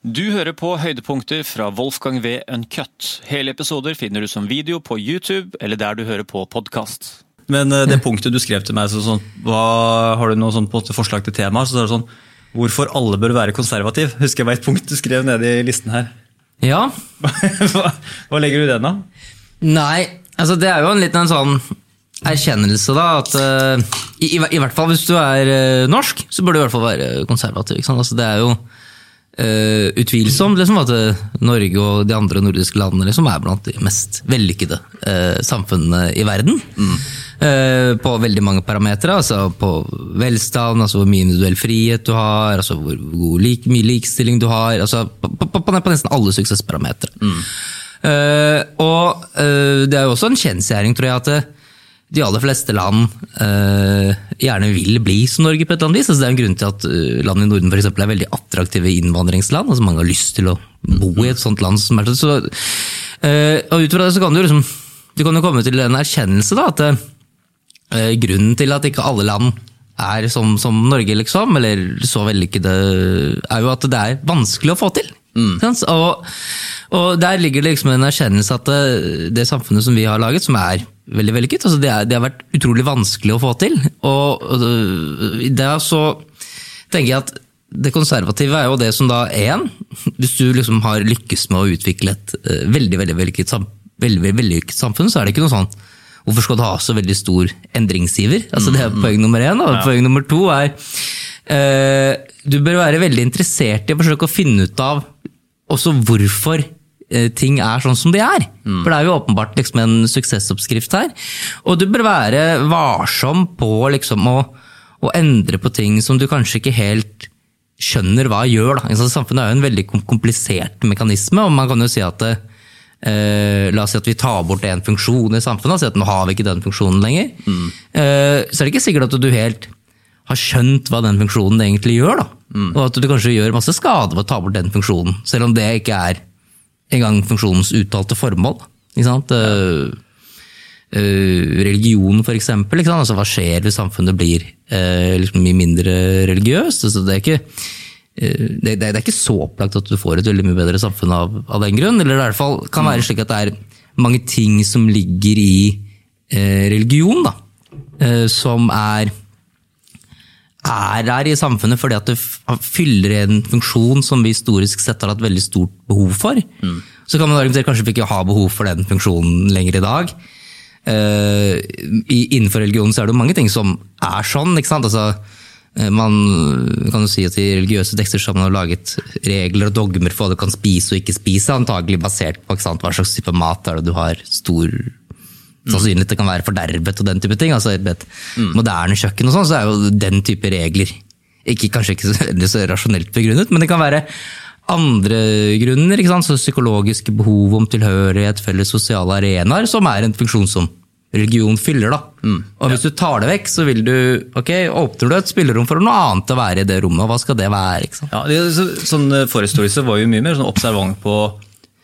Du hører på høydepunkter fra Wolfgang V. Uncut. Hele episoder finner du som video på YouTube eller der du hører på podkast. Men eh, det punktet du skrev til meg, så sånn, hva, har du noe sånn forslag til tema? Så er det sånn, Hvorfor alle bør være konservativ? Husker jeg var et punkt du skrev nede i listen her. Ja. hva, hva legger du i den, da? Nei, altså det er jo en liten sånn erkjennelse, da. At uh, i, i, hvert fall hvis du er uh, norsk, så bør du i hvert fall være konservativ. Ikke sant? Altså, det er jo uh, utvilsomt liksom, at Norge og de andre nordiske landene liksom, er blant de mest vellykkede samfunnene i verden. Mm. Uh, på veldig mange parametere. Altså på velstand, altså hvor mye individuell frihet du har, altså hvor, hvor like, mye likestilling du har. Altså på, på, på, på nesten alle suksessparametere. Mm. Uh, og uh, det er jo også en kjensgjerning, tror jeg, at de aller fleste land uh, gjerne vil bli som Norge på et eller annet vis. Altså, det er en grunn til at land i Norden for eksempel, er veldig attraktive innvandringsland. altså Mange har lyst til å bo i et sånt land. som er så, og Ut fra det så kan du liksom du kan jo komme til en erkjennelse da, at Eh, grunnen til at ikke alle land er som, som Norge, liksom, eller så vellykkede, er jo at det er vanskelig å få til. Mm. Og, og, der ligger det liksom en erkjennelse at det, eh, det, samfunnet som vi har laget, som er veldig vellykket, altså det, er, det, har vært utrolig vanskelig å få til. Og, og er så tenker jeg at det konservative er jo det som da én Hvis du liksom har lykkes med å utvikle et uh, veldig veldig vellykket, veldig, veldig samfunn, så er det ikke noe sånn Hvorfor skal du ha så veldig stor endringsiver? Altså, det er mm. poeng nummer én. Og ja. poeng nummer to er uh, Du bør være veldig interessert i å forsøke å finne ut av også hvorfor uh, ting er sånn som de er. Mm. For det er jo åpenbart liksom, en suksessoppskrift her. Og du bør være varsom på liksom, å, å, endre på ting som du kanskje ikke helt skjønner hva gjør. Da. Samfunnet er jo en veldig komplisert mekanisme, og man kan jo si at det, Uh, la oss si at vi tar bort en funksjon i samfunnet, si at nå har vi ikke den funksjonen lenger. Mm. Uh, så er det ikke sikkert at du helt har skjønt hva den funksjonen egentlig gjør. da. Mm. Og at du kanskje gjør masse skade ved å ta bort den funksjonen, selv om det ikke er engang funksjonens uttalte formål. Ikke sant? Uh, religion, for eksempel. Ikke sant? Altså, hva skjer hvis samfunnet blir liksom mye mindre religiøst? Altså, det er ikke det, det, er ikke så opplagt at du får et veldig mye bedre samfunn av, av den grunn. Eller i hvert fall kan være slik at det er mange ting som ligger i eh, religion, da, eh, som er er der i samfunnet fordi at det fyller en funksjon som vi historisk sett har hatt veldig stort behov for. Mm. Så kan man argumentere kanskje vi ikke har behov for den funksjonen lenger i dag. Uh, innenfor religionen så er det jo mange ting som er sånn. ikke sant? Altså, Eh, man kan jo si at I religiøse tekster så har man laget regler og dogmer for hva du kan spise og ikke spise, antagelig basert på sant, hva slags type mat er det du har stor sannsynlighet det kan være fordervet og den type ting. altså Et mm. moderne kjøkken og sånn, så er jo den type regler ikke, kanskje ikke så, så rasjonelt begrunnet, men det kan være andre grunner. ikke sant, så Psykologiske behov om tilhørighet, felles sosiale arenaer, som er en funksjon som religion fyller. da. Mm. Og Hvis ja. du tar det vekk, så vil du, ok, åpner du et spillerom for noe annet å være i det rommet. og Hva skal det være? Liksom? Ja, det, så, sånn eh, Forhistorisk var jo mye mer sånn observant på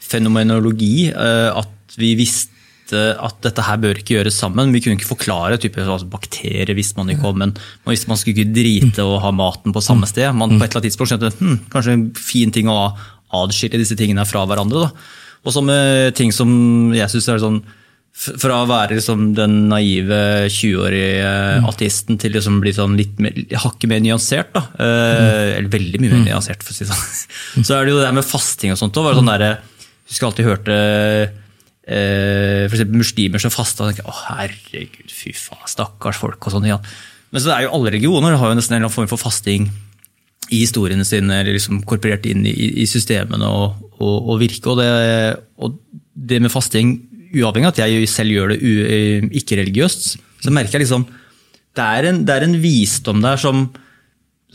fenomenologi. Eh, at vi visste at dette her bør ikke gjøres sammen. Vi kunne ikke forklare type, altså bakterier hvis man ikke om, men visste man skulle ikke drite og ha maten på samme sted. Man på et eller annet tidspunkt skjønte hm, kanskje en fin ting å adskille disse tingene fra hverandre. Da. Og så med ting som jeg syns er sånn fra å være liksom den naive 20-årige mm. ateisten til liksom bli sånn litt mer, hakket mer nyansert. Da. Eh, mm. Eller veldig mye mer mm. nyansert, for å si det sånn. Så er det jo det med fasting og sånt òg. Sånn jeg husker alltid hørte eh, for muslimer som fasta og tenker å herregud, fy faen, stakkars folk. og sånn. Ja. Men så er jo alle religioner har jo nesten en eller annen form for fasting i historiene sine, eller liksom korporert inn i, i systemene og, og, og virke. Og det, og det med fasting uavhengig av at jeg selv gjør det eh, ikke-religiøst, så merker jeg liksom det er en, det er en visdom der som,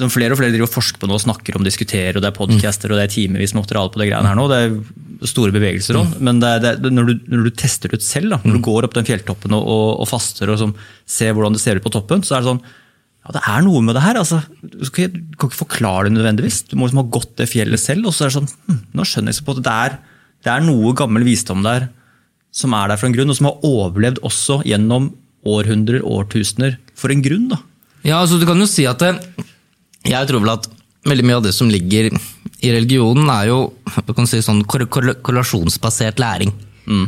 som, flere og flere driver og forsker på nå snakker om, diskuterer, og det er podcaster og det er timevis materiale på det greiene her nå. Det er store bevegelser òg. Mm. Men det er, det er, når, du, når, du, tester ut selv, da, når du mm. går opp den fjelltoppen og, og, og faster og som, ser hvordan det ser ut på toppen, så er det sånn ja, det er noe med det her. Altså, du kan ikke forklare det nødvendigvis. Du må liksom ha gått det fjellet selv. og så er det sånn, hm, Nå skjønner jeg på at det er, det er noe gammel visdom der som er der for en grunn, og som har overlevd også gjennom århundrer, årtusener, for en grunn. da. Ja, altså du kan jo si at det, Jeg tror vel at veldig mye av det som ligger i religionen er jo si sånn korre- korre- korrelasjonsbasert læring.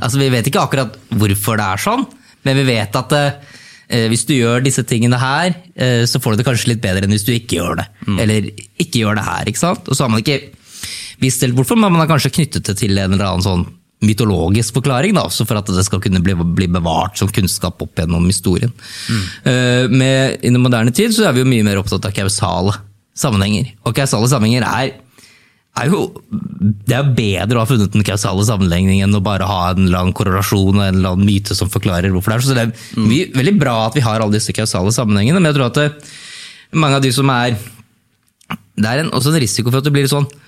Altså Vi vet ikke akkurat hvorfor det er sånn, men vi vet at eh, hvis du gjør disse tingene her, eh, så får du det kanskje litt bedre enn hvis du ikke gjør det. Eller ikke gjør det her. ikke sant? Og så har man ikke visst helt hvorfor, men man har kanskje knyttet det til en eller annen sånn mytologisk forklaring, da, også for at det skal kunne bli, bli bevart som kunnskap opp gjennom historien. Eh, med, I den moderne tid så er vi jo mye mer opptatt av kausale sammenhenger. Og kausale sammenhenger er, er jo Det er bedre å ha funnet den kausale sammenligningen enn å bare ha en lang korrelasjon og en eller annen myte som forklarer hvorfor det er. Så det er mye, veldig bra at vi har alle disse kausale sammenhengene, men jeg tror at det, mange av de som er det er en, også en risiko for at det blir sånn eh,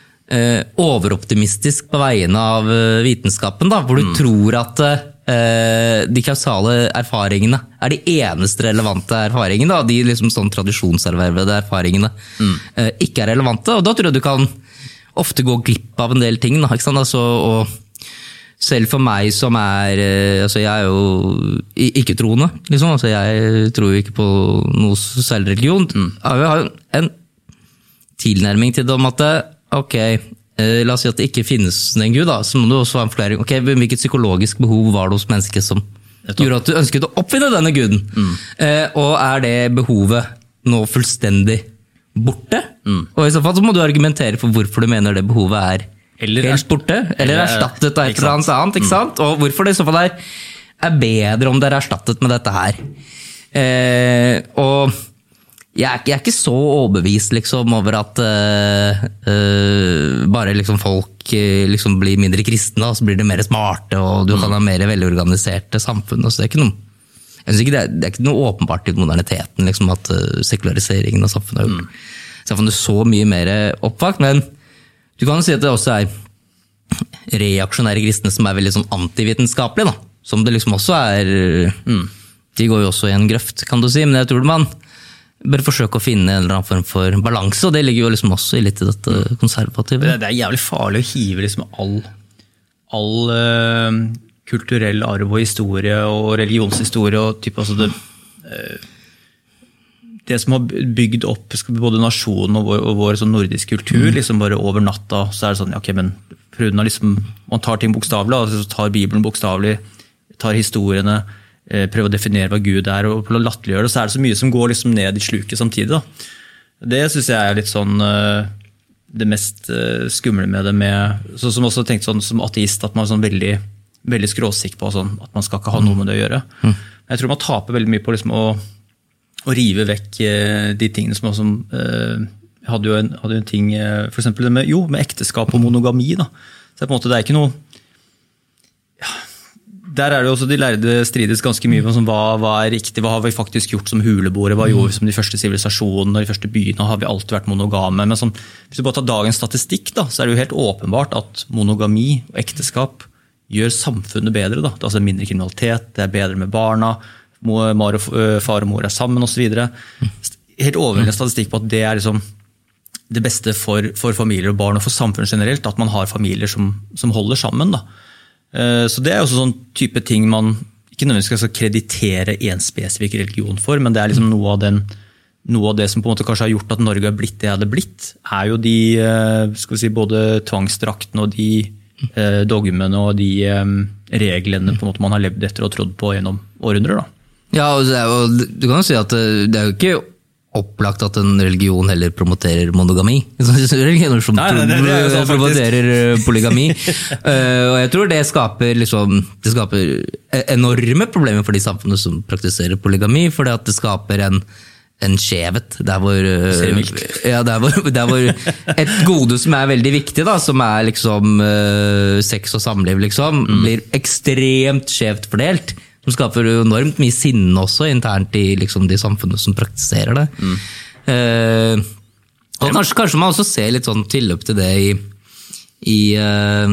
overoptimistisk på vegne av eh, vitenskapen, da, hvor du tror at eh, de kausale erfaringene er de eneste relevante erfaringene, da, de liksom sånn tradisjonservervede erfaringene eh, ikke er relevante, og da tror jeg du kan ofte gå glipp av en del ting. Da? Altså, og selv for meg som er eh, altså Jeg er jo ikke-troende. Liksom. Altså jeg tror jo ikke på noe særlig religion. Jeg har jo en tilnærming til det om at eh, ok, eh, la oss si at det ikke finnes en gud, da, så må du også ha en forklaring. Ok, Hvilket psykologisk behov var det hos mennesket som gjorde at du ønsket å oppfinne denne guden? Eh, og er det behovet nå fullstendig borte? Og i så fall så må du argumentere for hvorfor du mener det behovet er Eller helt borte, eller eller- erstattet av et eller annet annet. ikke sant? Og hvorfor det i så fall er, er bedre om det er erstattet med dette her. Eh, og jeg er, ikke- jeg er ikke så overbevist liksom, over at uh, uh, bare liksom, folk uh, liksom, blir mindre kristne, og så blir de mer smarte, og du kan ha mer velorganiserte samfunn. Så det er ikke noe ikke det, er, det er ikke noe åpenbart i moderniteten liksom, at sekulariseringen av samfunnet har gjort samfunnet så mye mer oppvakt. Men du kan jo si at det også er reaksjonære kristne som er veldig sånn antivitenskapelige. da. Som det liksom også er De går jo også i en grøft, kan du si. Men jeg tror man bør forsøke å finne en eller annen form for balanse, og det ligger jo liksom også i litt i dette konservative. Det, det er jævlig farlig å hive liksom all, all uh, kulturell arv og historie og religionshistorie og type, altså det, uh, det som har bygd opp både nasjonen og vår, og vår sånn nordisk kultur liksom bare over natta, så er det sånn ja, ok, men liksom, Man tar ting bokstavelig, altså tar Bibelen bokstavelig, tar historiene, eh, prøver å definere hva Gud er, og latterliggjøre det, så er det så mye som går liksom ned i sluket samtidig. da. Det syns jeg er litt sånn eh, det mest eh, skumle med det. med, så, Som også tenkte sånn som ateist, at man er sånn veldig, veldig skråsikker på sånn, at man skal ikke ha noe med det å gjøre. Jeg tror man taper veldig mye på liksom å, å rive vekk de tingene som, som eh, hadde jo en, hadde en ting, F.eks. det med, jo, med ekteskap og monogami. da. Så det er på en måte, det er ikke noe der er det også De lærde strides ganske mye om sånn, hva, hva er riktig, hva har vi faktisk gjort som huleboere, hva gjorde vi som de første sivilisasjonene og de første byene, har vi alltid vært monogame. Men sånn, hvis du bare tar dagens statistikk, da, så er det jo helt åpenbart at monogami og ekteskap gjør samfunnet bedre. Da. Det er altså mindre kriminalitet, det er bedre med barna, og, far og mor er sammen osv. Helt overveldende statistikk på at det er liksom det beste for, for familier og barn og for samfunnet generelt, at man har familier som, som holder sammen. Da. Eh, Så det er også sånn type ting man ikke nødvendigvis skal kreditere én spesifikk religion for, men det er liksom noe av, den, noe av det som på en måte kanskje har gjort at Norge har blitt det det hadde blitt, er jo de eh, skal vi si, både tvangsdraktene og de eh, dogmene og de reglene på en måte man har levd etter og trodd på gjennom århundrer. Ja, og du kan jo si at det er jo ikke opplagt at en religion heller promoterer monogami. Religioner som Nei, nei, nei, faktisk. promoterer eh, polygami. uh, og jeg tror det skaper, liksom, det skaper e- enorme problemer for de samfunnene som praktiserer polygami, fordi at det skaper en en skjevhet der hvor, eh, ja, der, hvor, der hvor et gode som er veldig viktig, da, som er liksom uh, sex og samliv, liksom, Mm. blir ekstremt skjevt fordelt. Som skaper enormt mye sinne også internt i liksom, de samfunnene som praktiserer det. Mm. Eh, og kanskje, kanskje man også ser litt sånn tilløp til det i, i eh,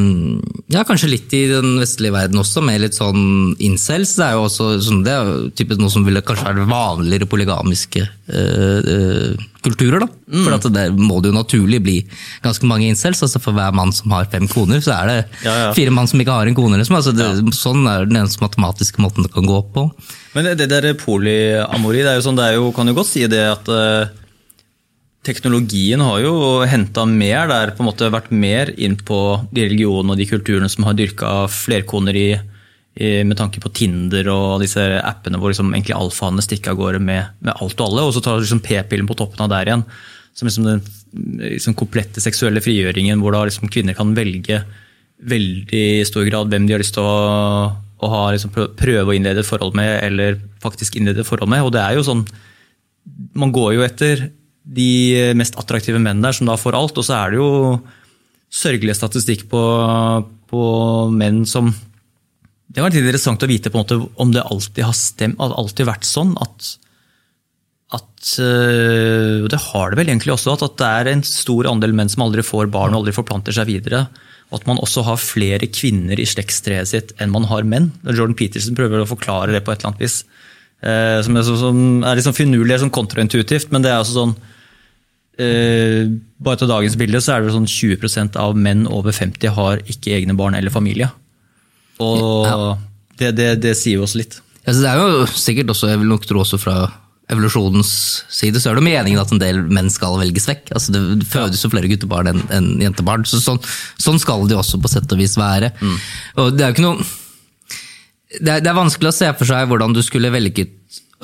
Ja, kanskje litt i den vestlige verden også, med litt sånn incels. Det er jo også sånn, det er typisk noe som ville kanskje være vanligere polygamiske eh, eh, kulturer. da. For at det må det jo naturlig bli ganske mange incels. altså For hver mann som har fem koner, så er det Ja, ja. fire mann som ikke har en kone. liksom. Altså det, Sånn er den eneste matematiske måten det kan gå på. Men det, det der polyamori, det er jo sånn, det er jo, kan jo godt si det at teknologien har jo henta mer der, på en måte vært mer inn på de religionene og de kulturene som har dyrka flerkoneri med tanke på Tinder og disse appene hvor liksom egentlig alfaene stikker av gårde med, med, alt og alle, og så tar liksom p-pillen på toppen av der igjen. Som liksom den liksom komplette seksuelle frigjøringen hvor da liksom kvinner kan velge veldig i stor grad hvem de har lyst til å, å ha, liksom prøve å innlede et forhold med, eller faktisk innlede et forhold med. Og det er jo sånn Man går jo etter de mest attraktive mennene der, som da får alt. Og så er det jo sørgelig statistikk på, på menn som Det var litt interessant å vite på en måte om det alltid har stemt, alltid vært sånn at, at Og det har det vel egentlig også, at, det er en stor andel menn som aldri får barn og aldri forplanter seg videre. Og at man også har flere kvinner i slektstreet sitt enn man har menn. Jordan Peterson prøver å forklare det på et eller annet vis. Eh, som er, litt sånn finurlig, sånn kontraintuitivt, men det er også sånn Uh, bare til dagens bilde så er det sånn 20% av menn over 50 har ikke egne barn eller familie. Og ja. det, det, det, sier oss litt. Ja, det er jo sikkert også, jeg vil nok tro også fra evolusjonens side, så er det meningen at en del menn skal velges vekk. Altså Det fødes jo flere guttebarn enn en jentebarn, så sånn, sånn, skal det også på sett og vis være. Mm. Og det er jo ikke noe det er, det er vanskelig å se for seg hvordan du skulle velget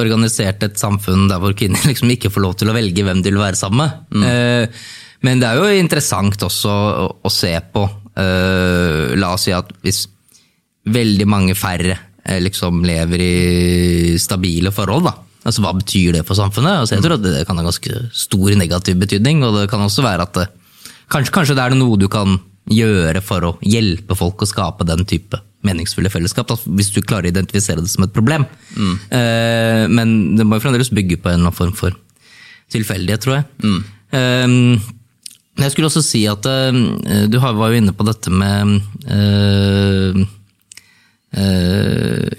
organisert et samfunn der hvor kvinner liksom ikke får lov til å velge hvem de vil være sammen med. Mm. Eh, men det er jo interessant også å, se på. Eh, la oss si at hvis veldig mange færre eh, liksom lever i stabile forhold, da. Altså, hva betyr det for samfunnet? Altså, jeg tror at det kan ha ganske stor negativ betydning. Og det kan også være at det, kanskje, kanskje det er noe du kan gjøre for å hjelpe folk å skape den type meningsfulle fellesskap. hvis du klarer å identifisere det som et problem. Mm. Uh, men det må jo fremdeles bygge på en eller annen form for tilfeldighet, tror jeg. Mm. Uh, jeg skulle også si at uh, du var jo inne på dette med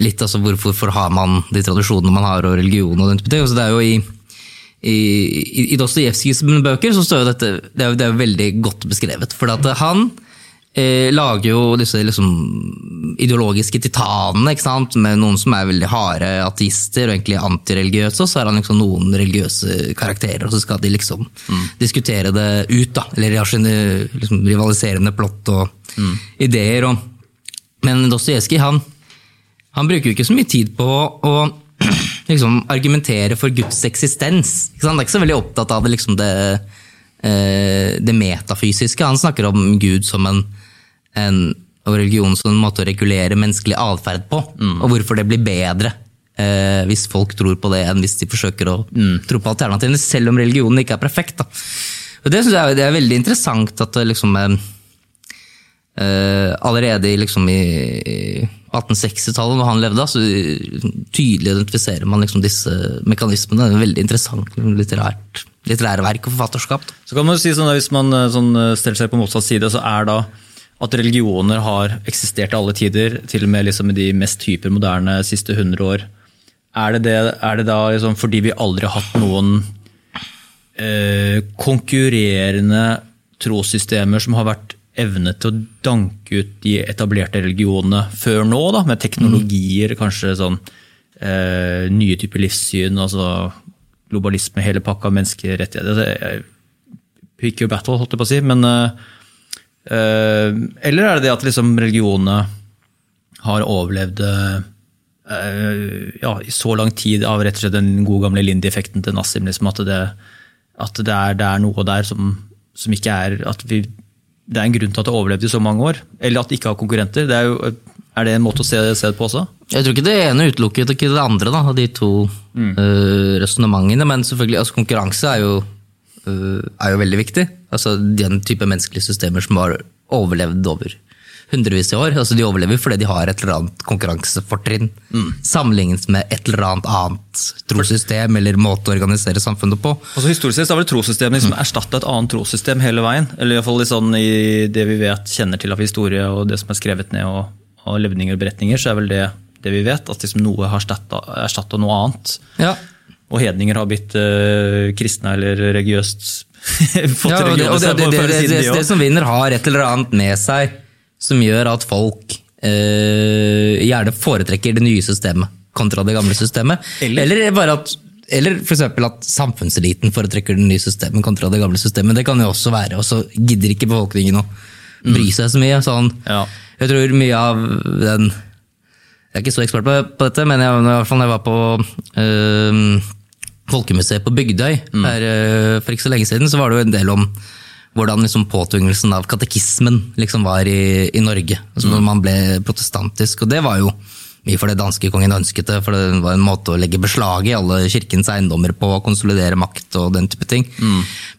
Litt altså hvorfor, hvorfor har man de tradisjonene man har, og religion og den type ting. det er jo i i, i, i Dostojevskijs bøker så står jo dette det er, det er veldig godt beskrevet. For at han eh, lager jo disse liksom, ideologiske titanene, ikke sant? med noen som er veldig harde ateister og egentlig antireligiøse, og så har han liksom noen religiøse karakterer, og så skal de liksom mm. diskutere det ut. da, Eller de har sine liksom, rivaliserende plott og mm. ideer. Og, men Dostojevskij han, han bruker jo ikke så mye tid på å liksom, argumentere for Guds eksistens. Han er ikke så veldig opptatt av det, liksom, det, eh, det metafysiske. Han snakker om Gud som en en, og religion som en måte å regulere menneskelig atferd på, mm. og hvorfor det blir bedre eh, hvis folk tror på det, enn hvis de forsøker å mm. tro på alternativene, selv om religionen ikke er perfekt. Da. Og Det synes jeg det er veldig interessant at det liksom eh, allerede liksom i 1860-tallet, når han levde, så tydelig identifiserer man liksom disse mekanismene. Det er veldig interessant litterært, litterære verk og forfatterskap. Da. Så kan man jo si sånn, Hvis man eh, sånn, steller seg på motsatt side, så er da at religioner har eksistert i alle tider, til og med liksom i de mest hypermoderne siste 100 år. Er det, det, er det da liksom fordi vi aldri har hatt noen eh, konkurrerende trossystemer som har vært evnet til å danke ut de etablerte religionene før nå, da, med teknologier, kanskje sånn eh, nye typer livssyn, altså globalisme, hele pakka, menneskerettigheter Pick your battle, holdt jeg på å si. men Eh, eller er det det at liksom religionene har overlevd eh, ja, i så lang tid av rett og slett den gode gamle Lindy-effekten til Nassim? Liksom, at, det, at det, er, det, er, noe der som, som ikke er at vi, Det er en grunn til at det overlevde i så mange år. Eller at det ikke har konkurrenter. Det er, jo, er, det en måte å se, se, det på også? Jeg tror ikke det ene utelukket ikke det andre, da, av de to mm. uh, resonnementene. Men selvfølgelig, altså, konkurranse er jo Eh, er jo veldig viktig. Altså Den type menneskelige systemer som har overlevd over hundrevis i år. altså De overlever fordi de har et eller annet konkurransefortrinn. Mm. Sammenlignet med et eller annet annet trossystem eller måte å organisere samfunnet på. Altså Historisk sett har vel trossystemet liksom mm. erstatta et annet trossystem hele veien. Eller iallfall sånn i det vi vet kjenner til av historie og det som er skrevet ned og, og levninger og beretninger, så er vel det det vi vet. At liksom noe har erstatta noe annet. Ja og hedninger har blitt uh, kristne eller religiøst fått ja, og det, og det, det, det, det, det, som vinner, har et eller annet med seg som gjør at folk uh, gjerne foretrekker det nye systemet kontra det gamle systemet. Eller, eller bare at eller f.eks. at samfunnseliten foretrekker det nye systemet kontra det gamle systemet. Det kan jo også være, og så gidder ikke befolkningen å bry seg så mye. Sånn, Ja. Jeg tror mye av den Jeg er ikke så ekspert på, på dette, men jeg, i hvert fall når jeg var på øh, Folkemuseet på Bygdøy her, øh, for ikke så lenge siden, så var det jo en del om hvordan liksom påtvingelsen av katekismen liksom var i, i Norge. Altså Når man ble protestantisk. Og det var jo mye for det danskekongen ønsket det, for det var en måte å legge beslag i alle kirkens eiendommer på, konsolidere makt og den type ting.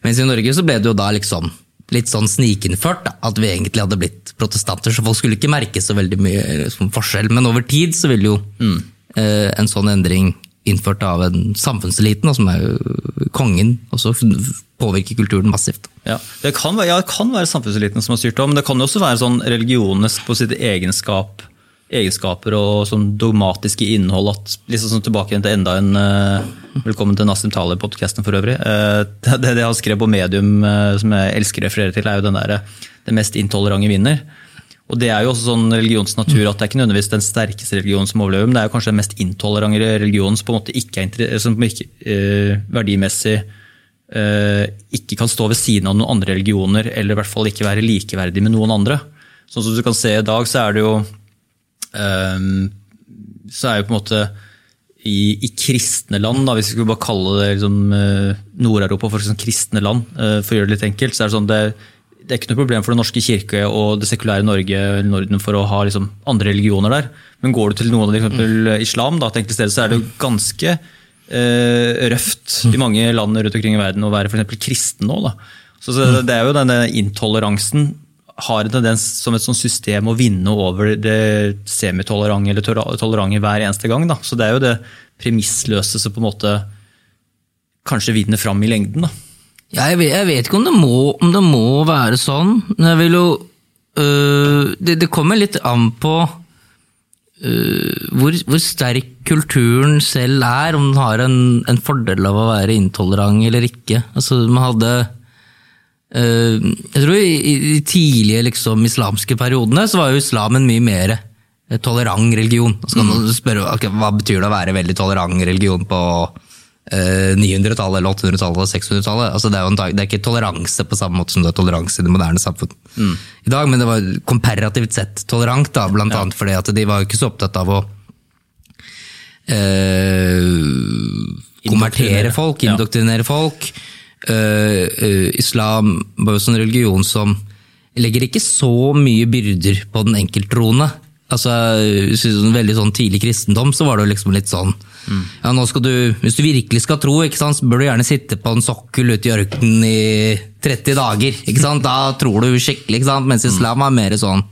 Mens i Norge så ble det jo da liksom litt sånn snikinnført, da, at vi egentlig hadde blitt protestanter, så folk skulle ikke merke så veldig mye liksom, forskjell. Men over tid så ville jo eh, en sånn endring innført av en samfunnseliten, som er jo kongen, også påvirker kulturen massivt. Ja. Det, kan være, ja, det kan være samfunnseliten som har styrt det, men det kan jo også være sånn religionenes på sitt egenskap, egenskaper og sånn dogmatiske innhold. at liksom sånn Tilbake til enda en eh, Velkommen til Nassim Thaler-podkasten for øvrig. Eh, det, det jeg har skrevet på medium eh, som jeg elsker å referere til, er jo den der, det mest intolerante vinner. Og Det er jo også sånn religionsnatur at det er ikke nødvendigvis den sterkeste religionen som overlever, men det er jo kanskje den mest intolerante religionen som på en måte ikke er som ikke, eh, verdimessig eh, ikke kan stå ved siden av noen andre religioner, eller i hvert fall ikke være likeverdig med noen andre. Sånn som du kan se i dag, så er det jo eh, Så er jo på en måte i, i kristne land, da, hvis vi skulle bare kalle det liksom, eh, Nord-Europa for sånn kristne land, eh, for å gjøre det litt enkelt, så er det sånn det, det er ikke noe problem for Den norske kirke og det sekulære Norge eller Norden for å ha liksom, andre religioner der. Men går du til noen av eksempel islam, da, til steder, så er det jo ganske eh, røft i mange land rundt omkring i verden å være for eksempel kristen nå. Da. Så, så det er jo denne intoleransen har en tendens som et sånt system å vinne over det semitolerante eller tolerante hver eneste gang. Da. Så det er jo det premissløse som på en måte kanskje vinner fram i lengden. Da. Ja, jeg, vet, jeg vet ikke om det, må, om det må være sånn, men jeg vil jo øh, det, det kommer litt an på øh, hvor, hvor sterk kulturen selv er, om den har en, en fordel av å være intolerant eller ikke. Altså, man hadde øh, Jeg tror i, i de tidlige liksom, islamske periodene så var jo islamen mye mer eh, tolerant religion. Så kan man spørre okay, hva betyr det å være veldig tolerant religion på 900-tallet, eller 800-tallet eller 600-tallet. Altså, det, det er ikke toleranse på samme måte som det er toleranse i det moderne samfunn i dag, men det var komparativt sett tolerant, da, blant annet fordi at de var ikke så opptatt av å eh, konvertere folk, Ja. indoktrinere folk. Eh, eh, islam var jo en religion som legger ikke så mye byrder på den enkelttroende. Altså, sånn veldig sånn tidlig kristendom så var det jo liksom litt sånn ja, nå skal du, Hvis du virkelig skal tro, ikke sant, så bør du gjerne sitte på en sokkel ute i ørkenen i 30 dager. ikke sant, Da tror du skikkelig. ikke sant, Mens islam er mer sånn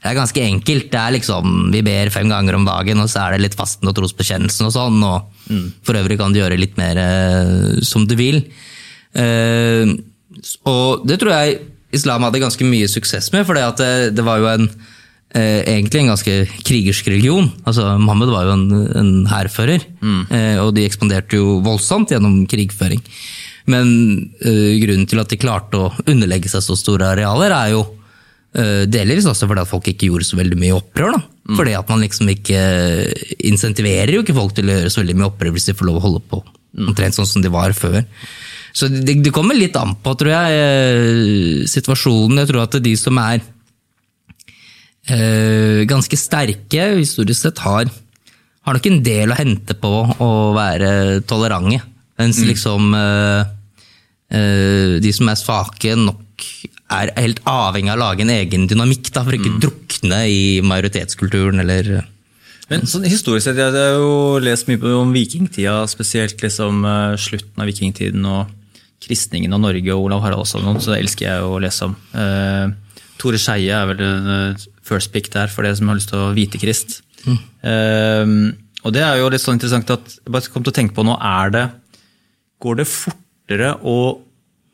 det er ganske enkelt. det er liksom, Vi ber fem ganger om dagen, og så er det litt fasten og trosbekjennelsen og sånn. og For øvrig kan du gjøre litt mer eh, som du vil. Eh, og det tror jeg islam hadde ganske mye suksess med, for det, det var jo en eh, egentlig en ganske krigersk religion. Altså, Mohammed var jo en, en hærfører, eh, og de ekspanderte jo voldsomt gjennom krigføring. Men eh, grunnen til at de klarte å underlegge seg så store arealer, er jo eh, delvis også fordi at folk ikke gjorde så veldig mye opprør. da. Fordi at man liksom ikke insentiverer jo ikke folk til å gjøre så veldig mye opprør hvis de får lov å holde på omtrent sånn som de var før. Så det, det kommer litt an på, tror jeg, eh, situasjonen. Jeg tror at de som er eh, ganske sterke historisk sett, har, har nok en del å hente på å være tolerante. Mens liksom eh, eh, de som er svake, nok er helt avhengig av å lage en egen dynamikk da, for ikke drukne i majoritetskulturen eller Men sånn historisk sett, Jeg har jo lest mye om vikingtida, spesielt liksom eh, slutten av vikingtiden og kristningen av Norge og Olav Haraldsson, så det elsker jeg å lese om. Uh, Tore Skeie er vel en eh, first pick der for dere som har lyst til å vite Krist. Eh, og det er jo litt sånn interessant at jeg bare kom til å tenke på nå, er det Går det fortere å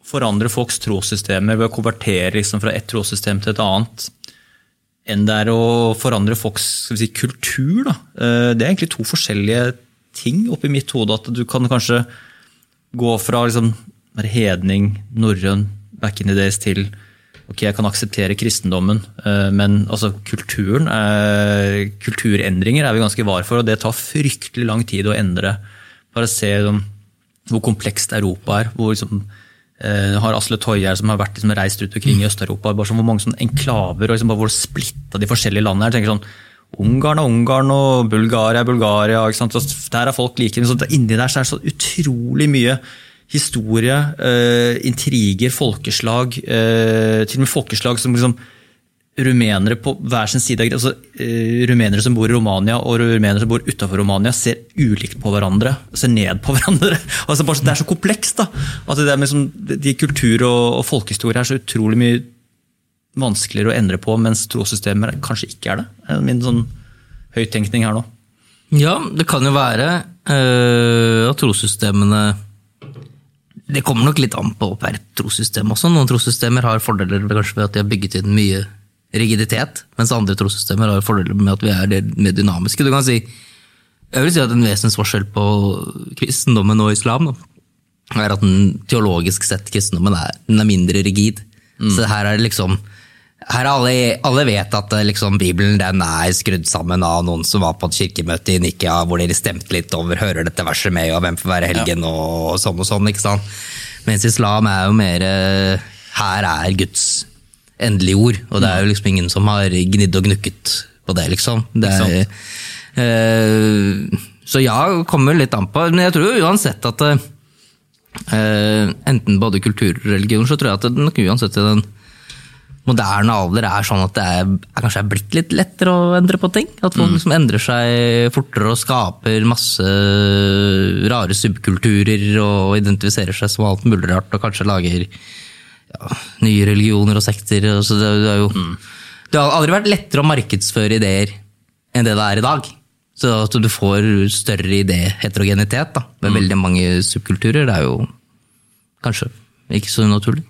forandre folks trossystemer ved å konvertere liksom fra ett trossystem til et annet? enn det er å forandre folks si, kultur. Da. Eh, Det er egentlig to forskjellige ting oppi mitt hode. At du kan kanskje gå fra liksom, hedning, norrøn, back in the days til ok, jeg kan akseptere kristendommen, eh, men altså, kulturen, er- kulturendringer er vi ganske var for, og det tar fryktelig lang tid å endre Bare se liksom, hvor komplekst Europa er. hvor liksom, eh, har Asle Toyer som har vært, liksom, reist ut omkring i Øst-Europa. bare sånn, Hvor mange sånn enklaver og liksom, bare hvor splitta de forskjellige landene er. tenker sånn, Ungarn er Ungarn og Bulgaria er Bulgaria. Der er folk like. Så inni der så er det så utrolig mye historie, eh, intriger, folkeslag. Eh, til og med folkeslag som liksom rumenere på hver sin side. altså uh, Rumenere som bor i Romania og rumenere som bor utenfor Romania, ser ulikt på hverandre. Ser ned på hverandre. altså Det er så komplekst. da, at det er liksom, de Kultur og, og folkehistorie er så utrolig mye vanskeligere å endre på, mens trossystemer kanskje ikke er det. det er min sånn høyttenkning her nå. Ja, det kan jo være uh, at trossystemene Det kommer nok litt an på per trossystem også. Noen trossystemer har fordeler kanskje ved at de har bygget inn mye rigiditet, mens andre trossystemer har fordeler med at vi er mer dynamiske. Du kan si, jeg vil si at En vesensforskjell på kristendommen og islam da, er at den teologisk sett kristendommen er, den er mindre rigid. Mm. Så her er det liksom her alle, alle vet at liksom, Bibelen den er skrudd sammen av noen som var på et kirkemøte i Nikia, hvor dere stemte litt over hører dette verset med, og hvem får være helgen, ja. og sånn og sånn. ikke sant? Mens islam er jo mer Her er Guds endelige ord. Og det er jo liksom ingen som har gnidd og gnukket på det, liksom. Det er, uh, så ja, kommer litt an på. Men jeg tror uansett at uh, enten både kultur og religion, så tror jeg at det nok uansett i den moderne alder er sånn at det er, er kanskje er blitt litt lettere å endre på ting. At folk mm. liksom endrer seg fortere og skaper masse rare subkulturer og identifiserer seg som alt mulig rart og kanskje lager ja, nye religioner og sekter. Så det, det, jo, mm. det, har aldri vært lettere å markedsføre ideer enn det det er i dag. Så at du får større idéheterogenitet med mm. veldig mange subkulturer, det er jo kanskje ikke så naturlig.